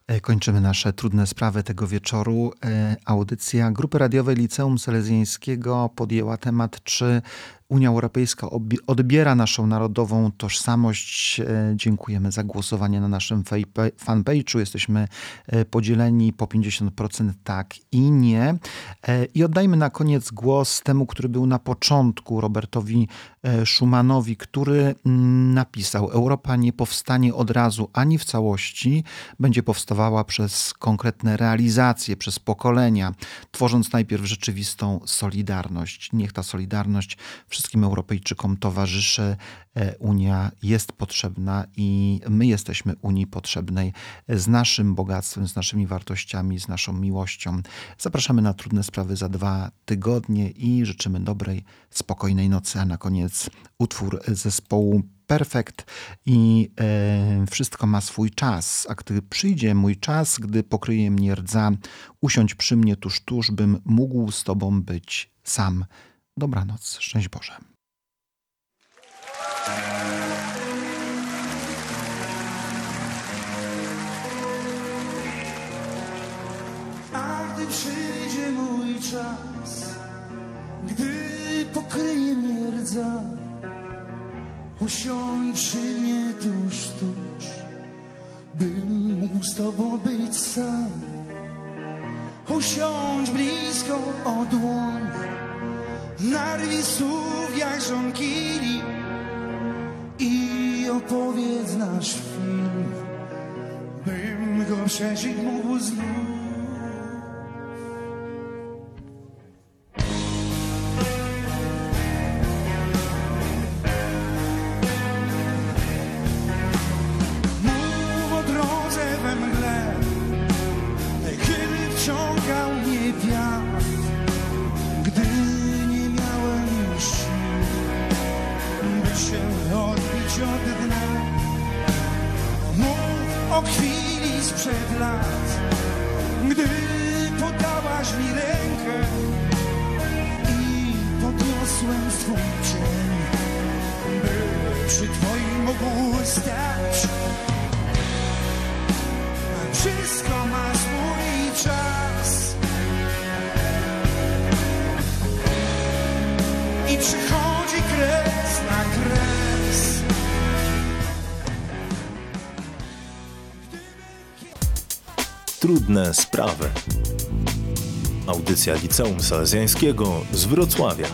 E, Kończymy nasze trudne sprawy tego wieczoru. E, Audycja Grupy Radiowej Liceum Salezjańskiego podjęła temat, czy Unia Europejska odbiera naszą narodową tożsamość. E, Dziękujemy za głosowanie na naszym fanpage'u. Jesteśmy e, podzieleni po 50% tak i nie. E, I oddajmy na koniec głos temu, który był na początku, Robertowi Schumanowi, który mm, napisał: Europa nie powstanie od razu ani w całości, będzie powstawała przez konkretne realizacje, przez pokolenia, tworząc najpierw rzeczywistą solidarność. Niech ta solidarność wszystkim Europejczykom towarzyszy. E, Unia jest potrzebna i my jesteśmy Unii potrzebnej z naszym bogactwem, z naszymi wartościami, z naszą miłością. Zapraszamy na trudne sprawy za dwa tygodnie i życzymy dobrej, spokojnej nocy, a na koniec utwór zespołu Perfekt i e, wszystko ma swój czas. A gdy przyjdzie mój czas, gdy pokryje mnie rdza, usiądź przy mnie tuż, tuż, bym mógł z tobą być sam. Dobranoc, szczęść Boże. A gdy przyjdzie mój czas, gdy pokryje mnie rdza, usiądź przy mnie tuż, tuż, bym mógł z tobą być sam. Usiądź blisko o narwij słów jak żonkili i opowiedz nasz film, bym go przeżyć mógł znów. Trudne sprawy. Audycja Liceum Salezjańskiego z Wrocławia.